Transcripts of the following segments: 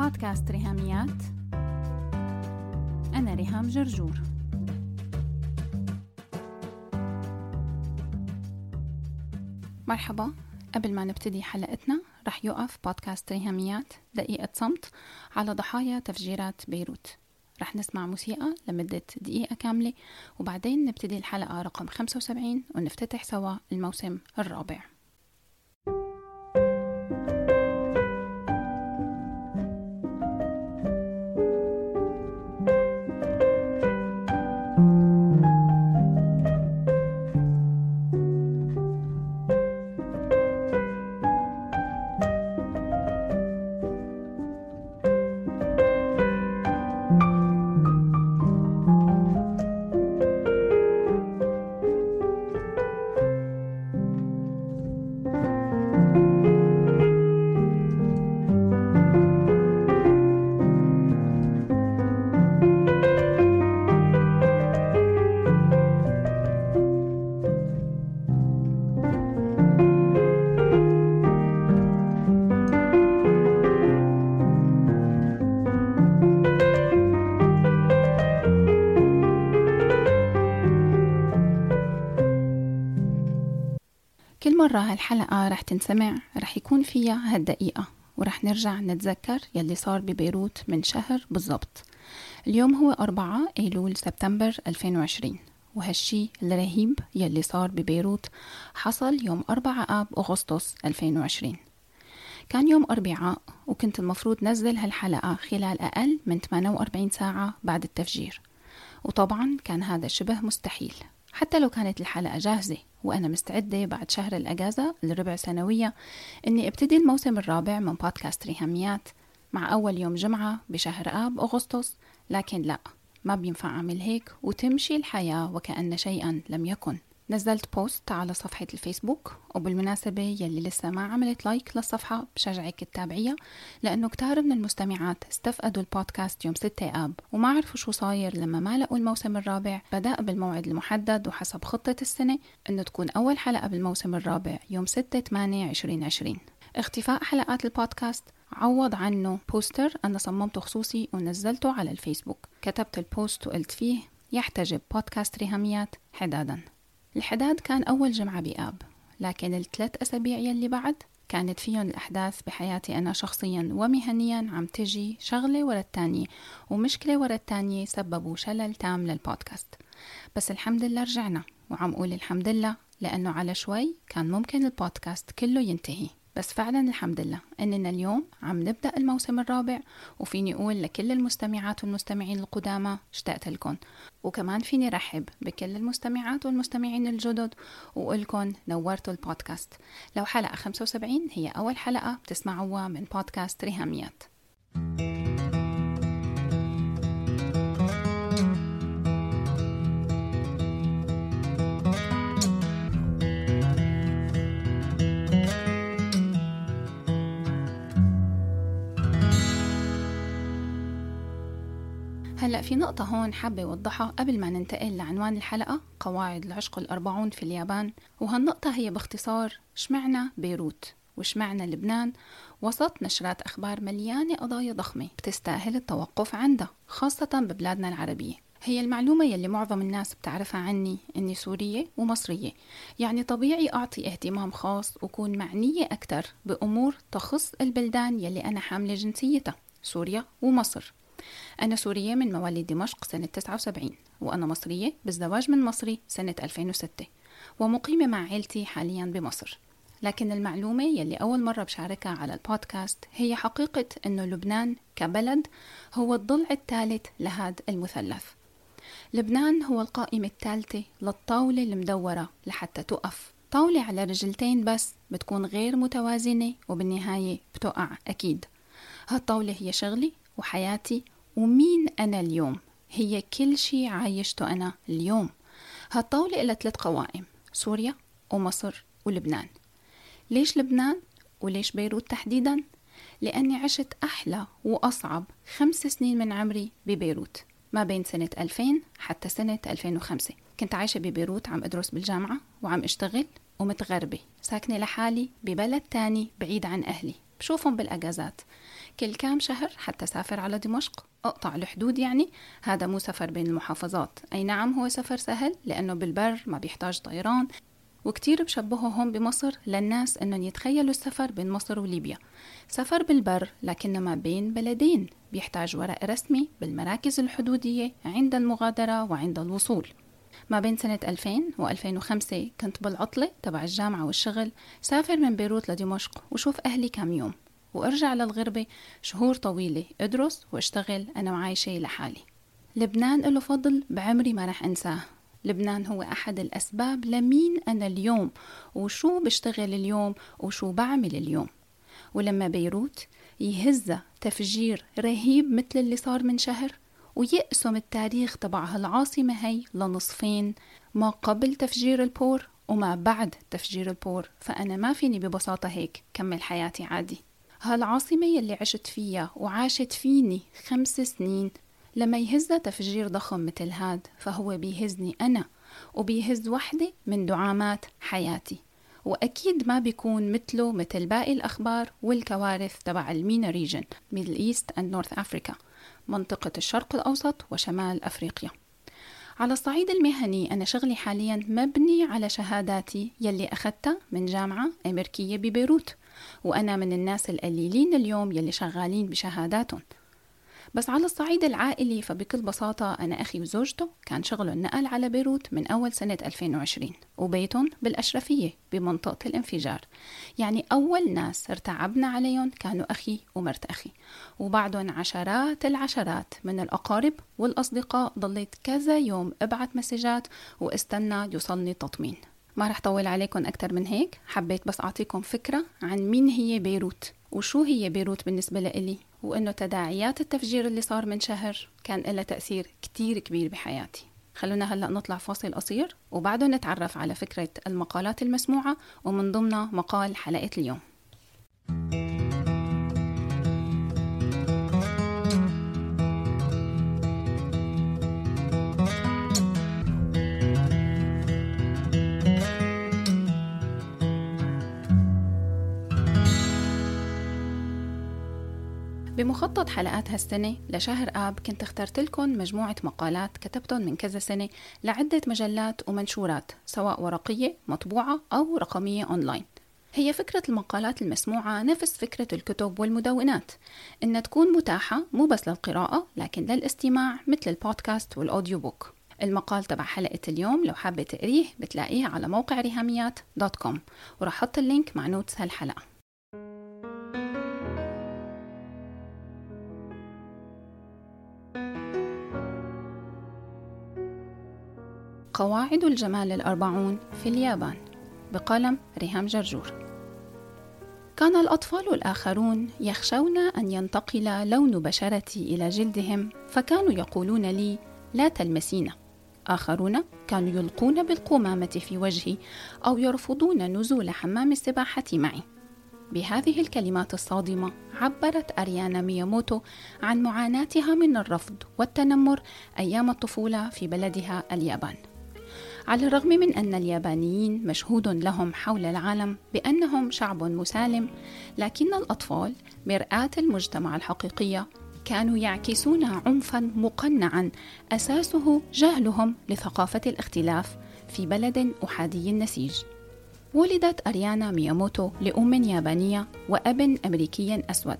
بودكاست ريهاميات. أنا ريهام جرجور. مرحبا. قبل ما نبتدي حلقتنا رح يقف بودكاست ريهاميات دقيقة صمت على ضحايا تفجيرات بيروت. رح نسمع موسيقى لمدة دقيقة كاملة وبعدين نبتدي الحلقة رقم 75 ونفتتح سوا الموسم الرابع. مرة هالحلقة رح تنسمع رح يكون فيها هالدقيقة ورح نرجع نتذكر يلي صار ببيروت من شهر بالضبط. اليوم هو أربعة أيلول سبتمبر 2020 وهالشي الرهيب يلي صار ببيروت حصل يوم 4 آب أغسطس 2020 كان يوم أربعاء وكنت المفروض نزل هالحلقة خلال أقل من 48 ساعة بعد التفجير. وطبعا كان هذا شبه مستحيل. حتى لو كانت الحلقة جاهزة وأنا مستعدة بعد شهر الأجازة الربع سنوية إني أبتدي الموسم الرابع من بودكاست ريهاميات مع أول يوم جمعة بشهر آب أغسطس لكن لا ما بينفع أعمل هيك وتمشي الحياة وكأن شيئا لم يكن. نزلت post على صفحة الفيسبوك وبالمناسبة يلي لسه ما عملت like للصفحة بشجعك تتابعيها لأنه كتار من المستمعات استفقدوا البودكاست يوم 6 آب. وما عرفوا شو صاير لما ما لقوا الموسم الرابع. بدأ بالموعد المحدد وحسب خطة السنة أنه تكون أول حلقة بالموسم الرابع يوم 6 8 2020 اختفاء حلقات البودكاست. عوض عنه poster أنا صممته خصوصي ونزلته على الفيسبوك. كتبت ال post وقلت فيه يحتجب بودكاست ريهاميات حدادا. الحداد كان أول جمعة بآب لكن الثلاث أسابيع يلي بعد كانت فيهم الأحداث بحياتي أنا شخصيا ومهنيا عم تجي شغلة ورا التانية ومشكلة ورا التانية سببوا شلل تام للبودكاست. بس الحمد لله رجعنا وعم أقول الحمد لله لأنه على شوي كان ممكن البودكاست كله ينتهي. بس فعلا الحمد لله إننا اليوم عم نبدأ الموسم الرابع وفيني أقول لكل المستمعات والمستمعين القدامى اشتقت لكم وكمان فيني رحب بكل المستمعات والمستمعين الجدد وأقول لكم نورتوا البودكاست. لو حلقة 75 هي أول حلقة بتسمعوها من بودكاست ريهاميات. هلا في نقطة هون حابة أوضحها قبل ما ننتقل لعنوان الحلقة قواعد العشق الأربعون في اليابان. وهالنقطة هي باختصار شمعنا بيروت؟ وشمعنا لبنان؟ وسط نشرات أخبار مليانة قضايا ضخمة بتستأهل التوقف عندها خاصة ببلادنا العربية. هي المعلومة يلي معظم الناس بتعرفها عني إني سورية ومصرية. يعني طبيعي أعطي اهتمام خاص وكون معنية أكثر بأمور تخص البلدان يلي أنا حاملة جنسيتها سوريا ومصر. أنا سورية من مواليد دمشق سنة 79 وأنا مصرية بالزواج من مصري سنة 2006 ومقيمة مع عيلتي حاليا بمصر. لكن المعلومة يلي أول مرة بشاركها على البودكاست هي حقيقة أنه لبنان كبلد هو الضلع الثالث لهذا المثلث. لبنان هو القائمة الثالثة للطاولة المدورة لحتى تقف طاولة على رجلتين بس بتكون غير متوازنة وبالنهاية بتقع أكيد. هالطاولة هي شغلي وحياتي ومين أنا اليوم؟ هي كل شي عايشته أنا اليوم. هالطاولة إلى ثلاث قوائم سوريا ومصر ولبنان. ليش لبنان وليش بيروت تحديدا؟ لأني عشت أحلى وأصعب خمس سنين من عمري ببيروت ما بين سنة 2000 حتى سنة 2005 كنت عايشة ببيروت عم أدرس بالجامعة وعم أشتغل ومتغربة ساكنة لحالي ببلد تاني بعيد عن أهلي. بشوفهم بالأجازات. كل كام شهر حتى سافر على دمشق. أقطع الحدود يعني. هذا مو سفر بين المحافظات. أي نعم هو سفر سهل لأنه بالبر ما بيحتاج طيران. وكتير بشبههم بمصر للناس إنهم يتخيلوا السفر بين مصر وليبيا. سفر بالبر لكنما بين بلدين. بيحتاج ورق رسمي بالمراكز الحدودية عند المغادرة وعند الوصول. ما بين سنة 2000 و 2005 كنت بالعطلة تبع الجامعة والشغل سافر من بيروت لدمشق وشوف أهلي كم يوم وأرجع للغربة شهور طويلة أدرس وأشتغل أنا وعايشة لحالي. لبنان له فضل بعمري ما رح أنساه. لبنان هو أحد الأسباب لمين أنا اليوم وشو بشتغل اليوم وشو بعمل اليوم. ولما بيروت يهز تفجير رهيب مثل اللي صار من شهر. ويقسم التاريخ تبع هالعاصمة هي لنصفين ما قبل تفجير البور وما بعد تفجير البور. فأنا ما فيني ببساطة هيك كمل حياتي عادي. هالعاصمة يلي عشت فيها وعاشت فيني خمس سنين لما يهزها تفجير ضخم مثل هاد فهو بيهزني أنا وبيهز وحدة من دعامات حياتي. وأكيد ما بيكون مثله مثل باقي الأخبار والكوارث تبع ال MENA region Middle East and North Africa منطقة الشرق الأوسط وشمال أفريقيا. على الصعيد المهني أنا شغلي حاليا مبني على شهاداتي يلي أخذتها من جامعة أمريكية ببيروت وأنا من الناس القليلين اليوم يلي شغالين بشهاداتهم. بس على الصعيد العائلي فبكل بساطة أنا أخي وزوجته كان شغله النقل على بيروت من أول سنة 2020 وبيتهم بالأشرفية بمنطقة الانفجار. يعني أول ناس ارتعبنا عليهم كانوا أخي ومرت أخي وبعدهم عشرات العشرات من الأقارب والأصدقاء ضليت كذا يوم ابعت مسجات واستنى يوصلني تطمين ما رح طول عليكم أكثر من هيك حبيت بس أعطيكم فكرة عن مين هي بيروت وشو هي بيروت بالنسبة لإلي؟ وإنه تداعيات التفجير اللي صار من شهر كان لها تأثير كتير كبير بحياتي. خلونا هلأ نطلع فاصل قصير وبعده نتعرف على فكرة المقالات المسموعة ومن ضمنها مقال حلقة اليوم. بمخطط حلقات هالسنة لشهر آب كنت اخترت لكم مجموعة مقالات كتبتهم من كذا سنة لعدة مجلات ومنشورات سواء ورقية مطبوعة أو رقمية أونلاين هي فكرة المقالات المسموعة نفس فكرة الكتب والمدونات. إنها تكون متاحة مو بس للقراءة لكن للاستماع مثل البودكاست وال audio book المقال تبع حلقة اليوم لو حابة تقريه بتلاقيه على موقع ريهاميات dot com. ورح حط ال link مع notes هالحلقة. قواعد الجمال الأربعون في اليابان بقلم ريهام جرجور. كان الأطفال الآخرون يخشون أن ينتقل لون بشرتي إلى جلدهم فكانوا يقولون لي لا تلمسينا آخرون كانوا يلقون بالقمامة في وجهي أو يرفضون نزول حمام السباحة معي. بهذه الكلمات الصادمة عبرت أريانا مياموتو عن معاناتها من الرفض والتنمر أيام الطفولة في بلدها اليابان. على الرغم من أن اليابانيين مشهود لهم حول العالم بأنهم شعب مسالم لكن الأطفال مرآة المجتمع الحقيقية كانوا يعكسون عنفا مقنعا أساسه جهلهم لثقافة الاختلاف في بلد أحادي النسيج. ولدت أريانا مياموتو لأم يابانية وأب أمريكي أسود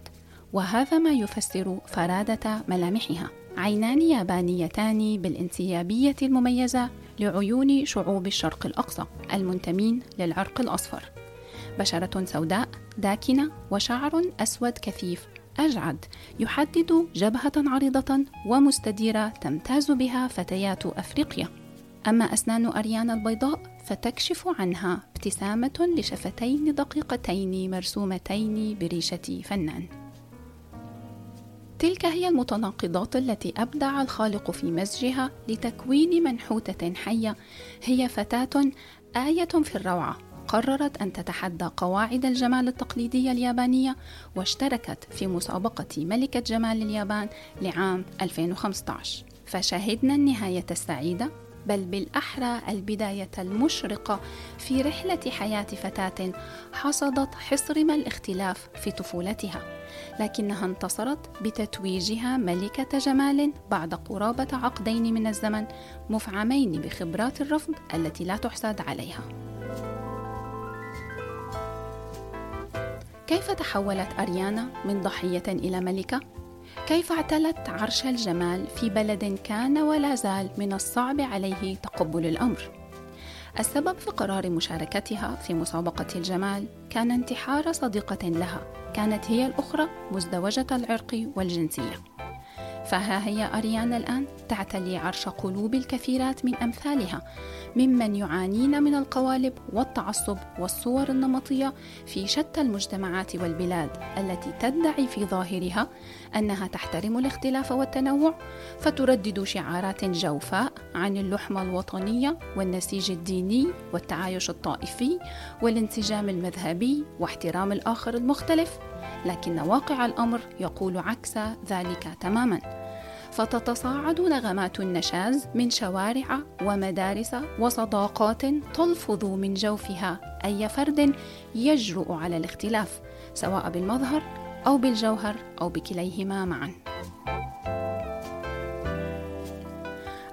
وهذا ما يفسر فرادة ملامحها. عينان يابانيتان بالانسيابية المميزة لعيون شعوب الشرق الأقصى المنتمين للعرق الأصفر. بشرة سوداء داكنة وشعر أسود كثيف أجعد يحدد جبهة عريضة ومستديرة تمتاز بها فتيات أفريقيا. أما أسنان أريانا البيضاء فتكشف عنها ابتسامة لشفتين دقيقتين مرسومتين بريشة فنان. تلك هي المتناقضات التي أبدع الخالق في مزجها لتكوين منحوتة حية. هي فتاة آية في الروعة. قررت أن تتحدى قواعد الجمال التقليديه اليابانية واشتركت في مسابقة ملكة جمال اليابان لعام 2015 فشهدنا النهاية السعيدة. بل بالأحرى البداية المشرقة في رحلة حياة فتاة حصدت حصرم الاختلاف في طفولتها لكنها انتصرت بتتويجها ملكة جمال بعد قرابة عقدين من الزمن مفعمين بخبرات الرفض التي لا تحسد عليها كيف تحولت أريانا من ضحية إلى ملكة؟ كيف اعتلت عرش الجمال في بلد كان ولا زال من الصعب عليه تقبل الأمر؟ السبب في قرار مشاركتها في مسابقة الجمال كان انتحار صديقة لها كانت هي الأخرى مزدوجة العرق والجنسية فها هي أريانا الآن تعتلي عرش قلوب الكثيرات من أمثالها ممن يعانين من القوالب والتعصب والصور النمطية في شتى المجتمعات والبلاد التي تدعي في ظاهرها أنها تحترم الاختلاف والتنوع فتردد شعارات جوفاء عن اللحمة الوطنية والنسيج الديني والتعايش الطائفي والانسجام المذهبي واحترام الآخر المختلف لكن واقع الأمر يقول عكس ذلك تماما. فتتصاعد نغمات النشاز من شوارع ومدارس وصداقات تلفظ من جوفها أي فرد يجرؤ على الاختلاف سواء بالمظهر أو بالجوهر أو بكليهما معا.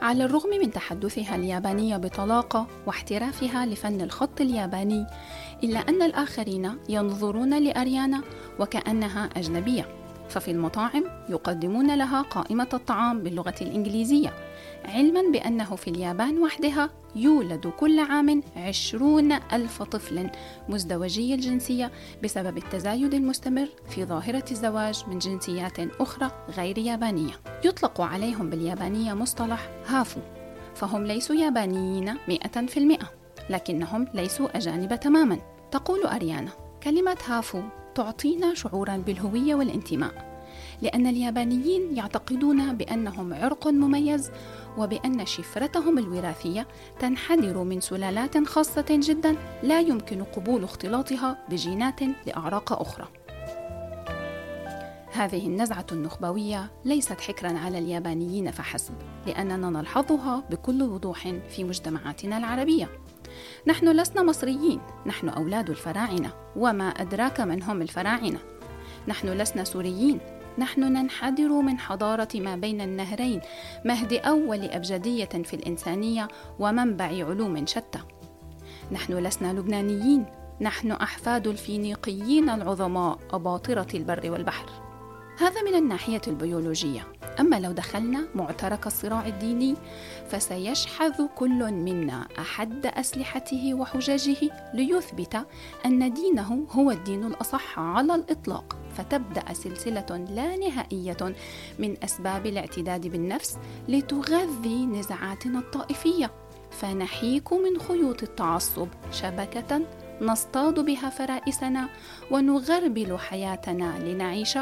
على الرغم من تحدثها اليابانية بطلاقة واحترافها لفن الخط الياباني إلا أن الآخرين ينظرون لأريانا وكأنها أجنبية. ففي المطاعم يقدمون لها قائمة الطعام باللغة الإنجليزية علما بأنه في اليابان وحدها يولد كل عام عشرون ألف طفل مزدوجي الجنسية بسبب التزايد المستمر في ظاهرة الزواج من جنسيات أخرى غير يابانية. يطلق عليهم باليابانية مصطلح هافو فهم ليسوا يابانيين مئة في المئة لكنهم ليسوا أجانب تماما. تقول أريانا كلمة هافو تعطينا شعورا بالهوية والانتماء لأن اليابانيين يعتقدون بأنهم عرق مميز وبأن شفرتهم الوراثية تنحدر من سلالات خاصة جدا لا يمكن قبول اختلاطها بجينات لأعراق أخرى. هذه النزعة النخبوية ليست حكرا على اليابانيين فحسب، لأننا نلحظها بكل وضوح في مجتمعاتنا العربية. نحن لسنا مصريين، نحن أولاد الفراعنة، وما أدراك من هم الفراعنة. نحن لسنا سوريين، نحن ننحدر من حضارة ما بين النهرين مهد أول أبجدية في الإنسانية ومنبع علوم شتى. نحن لسنا لبنانيين نحن أحفاد الفينيقيين العظماء أباطرة البر والبحر. هذا من الناحية البيولوجية. أما لو دخلنا معترك الصراع الديني فسيشحذ كل منا أحد أسلحته وحججه ليثبت أن دينه هو الدين الأصح على الإطلاق. فتبدأ سلسلة لا نهائية من أسباب الاعتداد بالنفس لتغذي نزعاتنا الطائفية. فنحيك من خيوط التعصب شبكة نصطاد بها فرائسنا ونغربل حياتنا لنعيش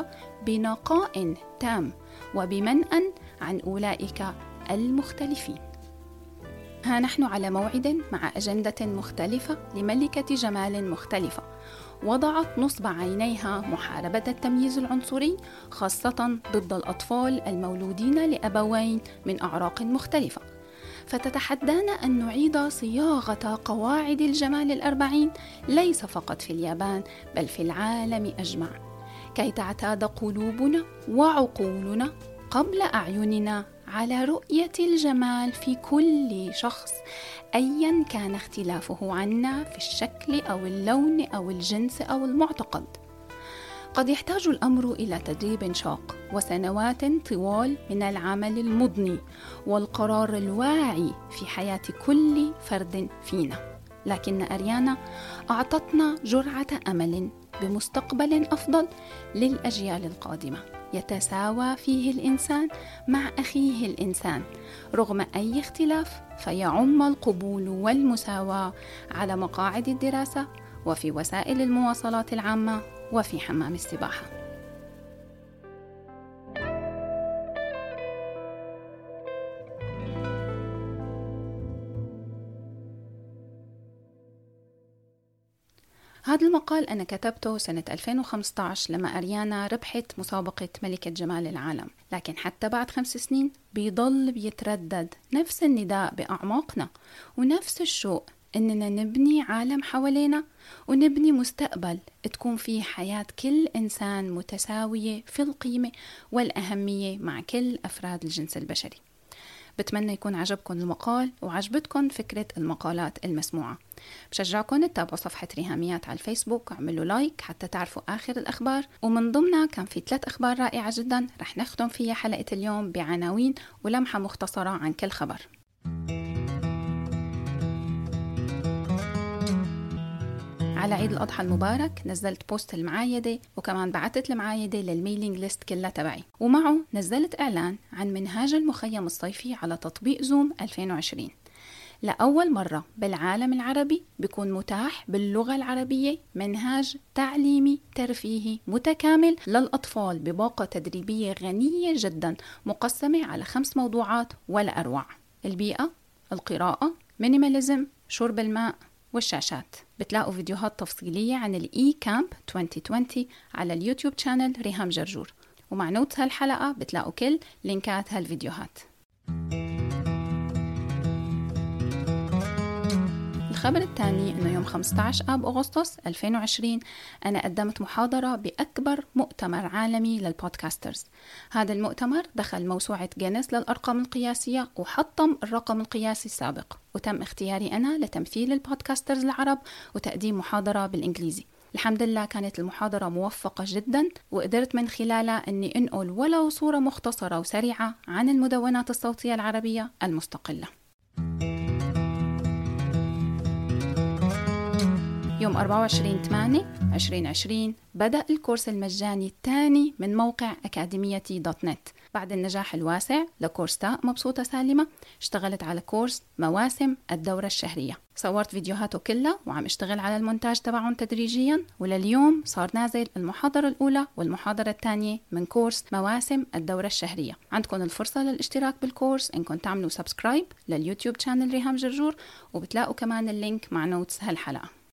بنقاء تام. وبمنأ عن أولئك المختلفين. ها نحن على موعد مع أجندة مختلفة لملكة جمال مختلفة. وضعت نصب عينيها محاربة التمييز العنصري خاصة ضد الأطفال المولودين لأبوين من أعراق مختلفة. فتتحدانا أن نعيد صياغة قواعد الجمال الأربعين ليس فقط في اليابان بل في العالم أجمع كي تعتاد قلوبنا وعقولنا قبل أعيننا على رؤية الجمال في كل شخص ايا كان اختلافه عنا في الشكل أو اللون أو الجنس أو المعتقد. قد يحتاج الأمر إلى تدريب شاق وسنوات طوال من العمل المضني والقرار الواعي في حياة كل فرد فينا. لكن أريانا أعطتنا جرعة أمل بمستقبل أفضل للأجيال القادمة. يتساوى فيه الإنسان مع أخيه الإنسان. رغم أي اختلاف فيعم القبول والمساواة على مقاعد الدراسة وفي وسائل المواصلات العامة وفي حمام السباحة. هذا المقال أنا كتبته سنة 2015 لما أريانا ربحت مسابقة ملكة جمال العالم. لكن حتى بعد خمس سنين بيضل بيتردد. نفس النداء بأعماقنا. ونفس الشوق إننا نبني عالم حوالينا. ونبني مستقبل تكون فيه حياة كل إنسان متساوية في القيمة والأهمية مع كل أفراد الجنس البشري. بتمنى يكون عجبكم المقال وعجبتكم فكرة المقالات المسموعة. بشجعكم تتابعوا صفحة ريهاميات على الفيسبوك وعملوا like حتى تعرفوا آخر الأخبار. ومن ضمنها كان في ثلاث أخبار رائعة جدا رح نختم فيها حلقة اليوم بعناوين ولمحة مختصرة عن كل خبر. على عيد الأضحى المبارك نزلت post المعايدة وكمان بعثت المعايدة لل mailing list كلها تبعي. ومعه نزلت إعلان عن منهاج المخيم الصيفي على تطبيق زوم 2020 لأول مرة بالعالم العربي بيكون متاح باللغة العربية منهاج تعليمي ترفيهي متكامل للأطفال بباقة تدريبية غنية جدا مقسمة على خمس موضوعات ولا أروع. البيئة القراءة minimalism شرب الماء. والشاشات. بتلاقوا فيديوهات تفصيلية عن ال e-camp 2020 على ال YouTube channel ريهام جرجور. ومع notes هالحلقة بتلاقوا كل لينكات هالفيديوهات. الخبر الثاني إنه يوم 15 آب أغسطس 2020 أنا قدمت محاضرة بأكبر مؤتمر عالمي لل podcasters. هذا المؤتمر دخل موسوعة جينيس للأرقام القياسية وحطم الرقم القياسي السابق وتم اختياري أنا لتمثيل ال podcasters العرب وتقديم محاضرة بالإنجليزي. الحمد لله كانت المحاضرة موفقة جدا وقدرت من خلالها أني أنقل ولو صورة مختصرة وسريعة عن المدونات الصوتية العربية المستقلة. يوم 24 8 2020 بدأ الكورس المجاني الثاني من موقع أكاديميتي dot net. بعد النجاح الواسع لكورس تاء مبسوطة سالمة اشتغلت على كورس مواسم الدورة الشهرية. صورت فيديوهاته كلها وعم اشتغل على المونتاج تبعهم تدريجيا ولليوم صار نازل المحاضرة الأولى والمحاضرة الثانية من كورس مواسم الدورة الشهرية. عندكم الفرصة للاشتراك بالكورس إنكم تعملوا subscribe لل YouTube channel ريهام جرجور وبتلاقوا كمان ال link مع notes هالحلقة.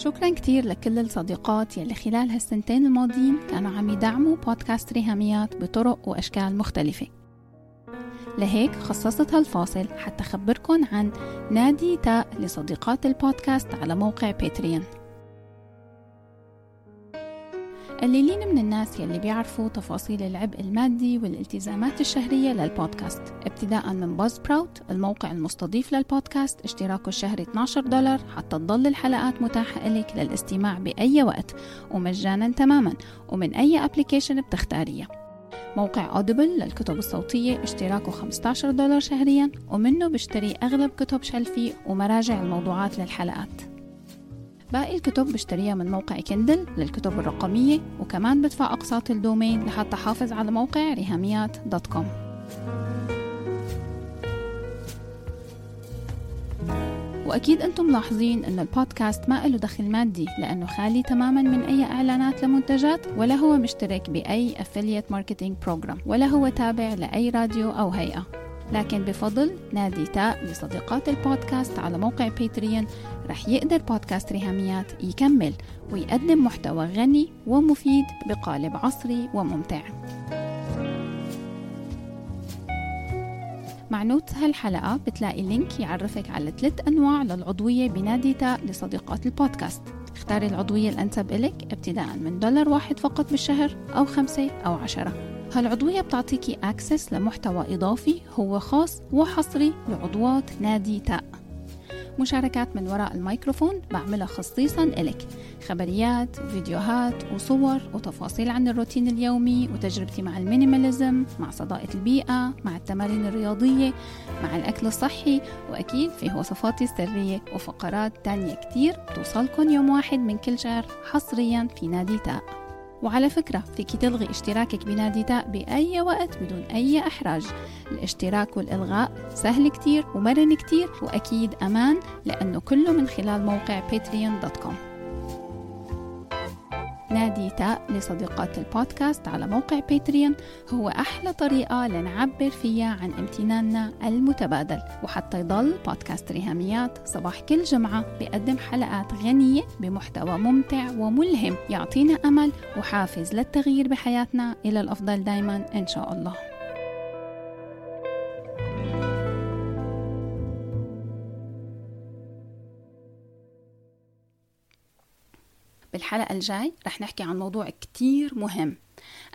شكرا كتير لكل الصديقات يلي خلال هالسنتين الماضيين كانوا عم يدعموا بودكاست ريهاميات بطرق وأشكال مختلفة. لهيك خصصت هالفاصل حتى أخبركن عن نادي تاء لصديقات البودكاست على موقع Patreon قليلين من الناس يلي بيعرفوا تفاصيل العبء المادي والالتزامات الشهرية للبودكاست. ابتداء من Buzzsprout الموقع المستضيف للبودكاست. اشتراكه الشهري 12 دولار حتى تضل الحلقات متاحة لك للاستماع بأي وقت ومجانا تماما ومن أي application بتختاريه موقع Audible للكتب الصوتية اشتراكه 15 دولار شهريا ومنه بشتري أغلب كتب شلفي ومراجع الموضوعات للحلقات. باقي الكتب بشتريها من موقع Kindle للكتب الرقمية وكمان بدفع أقساط ال domain لحتى حافظ على موقع ريهاميات dot com. وأكيد أنتم ملاحظين أن البودكاست ما له دخل مادي لأنه خالي تماما من أي إعلانات لمنتجات ولا هو مشترك بأي affiliate marketing program ولا هو تابع لأي راديو أو هيئة. لكن بفضل نادي تاء لصديقات البودكاست على موقع باتريون رح يقدر بودكاست ريهاميات يكمل ويقدم محتوى غني ومفيد بقالب عصري وممتع. مع note هالحلقة بتلاقي link يعرفك على ثلاث أنواع للعضوية بنادي تاء لصديقات البودكاست. اختاري العضوية الأنسب إلك ابتداء من دولار واحد فقط بالشهر أو خمسة أو عشرة. هالعضوية بتعطيكي access لمحتوى إضافي هو خاص وحصري لعضوات نادي تاء. مشاركات من وراء الميكروفون بعملها خصيصا إلك. خبريات وفيديوهات وصور وتفاصيل عن الروتين اليومي وتجربتي مع ال minimalism مع صداقة البيئة مع التمارين الرياضية مع الأكل الصحي وأكيد فيه وصفاتي السرية وفقرات تانية كتير بتوصلكن يوم واحد من كل شهر حصريا في نادي تاء. وعلى فكرة فيك تلغي اشتراكك بنادي تاء بأي وقت بدون أي إحراج. الاشتراك والإلغاء سهل كتير ومرن كتير وأكيد أمان لأنه كله من خلال موقع patreon.com نادي تاء لصديقات البودكاست على موقع باتريون. هو أحلى طريقة لنعبر فيها عن امتناننا المتبادل. وحتى يضل بودكاست ريهاميات صباح كل جمعة بيقدم حلقات غنية بمحتوى ممتع وملهم يعطينا أمل وحافز للتغيير بحياتنا. إلى الأفضل دايما إن شاء الله. بالحلقة الجاي رح نحكي عن موضوع كتير مهم.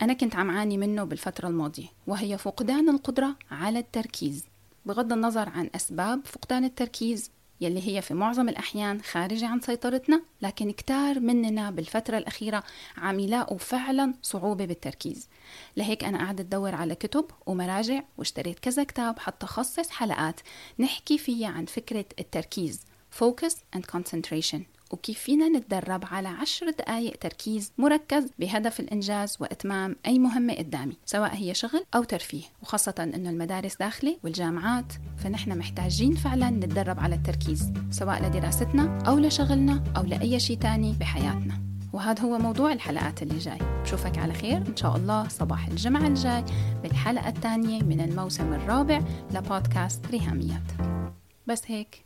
أنا كنت عم عاني منه بالفترة الماضية وهي فقدان القدرة على التركيز. بغض النظر عن أسباب فقدان التركيز يلي هي في معظم الأحيان خارجة عن سيطرتنا لكن كتار مننا بالفترة الأخيرة عم يلاقوا فعلا صعوبة بالتركيز. لهيك أنا قاعدة أدور على كتب ومراجع واشتريت كذا كتاب حتى خصص حلقات نحكي فيها عن فكرة التركيز. Focus and Concentration. وكيف فينا نتدرب على عشر دقائق تركيز مركز بهدف الإنجاز وإتمام أي مهمة قدامي سواء هي شغل أو ترفيه وخاصة أنه المدارس داخلة والجامعات فنحن محتاجين فعلا نتدرب على التركيز سواء لدراستنا أو لشغلنا أو لأي شيء تاني بحياتنا. وهذا هو موضوع الحلقات اللي جاي. بشوفك على خير إن شاء الله صباح الجمعة الجاي بالحلقة الثانية من الموسم الرابع لبودكاست ريهاميات. بس هيك.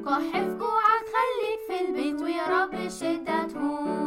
وكحف جوعك خليك في البيت ويا رب الشدة تهون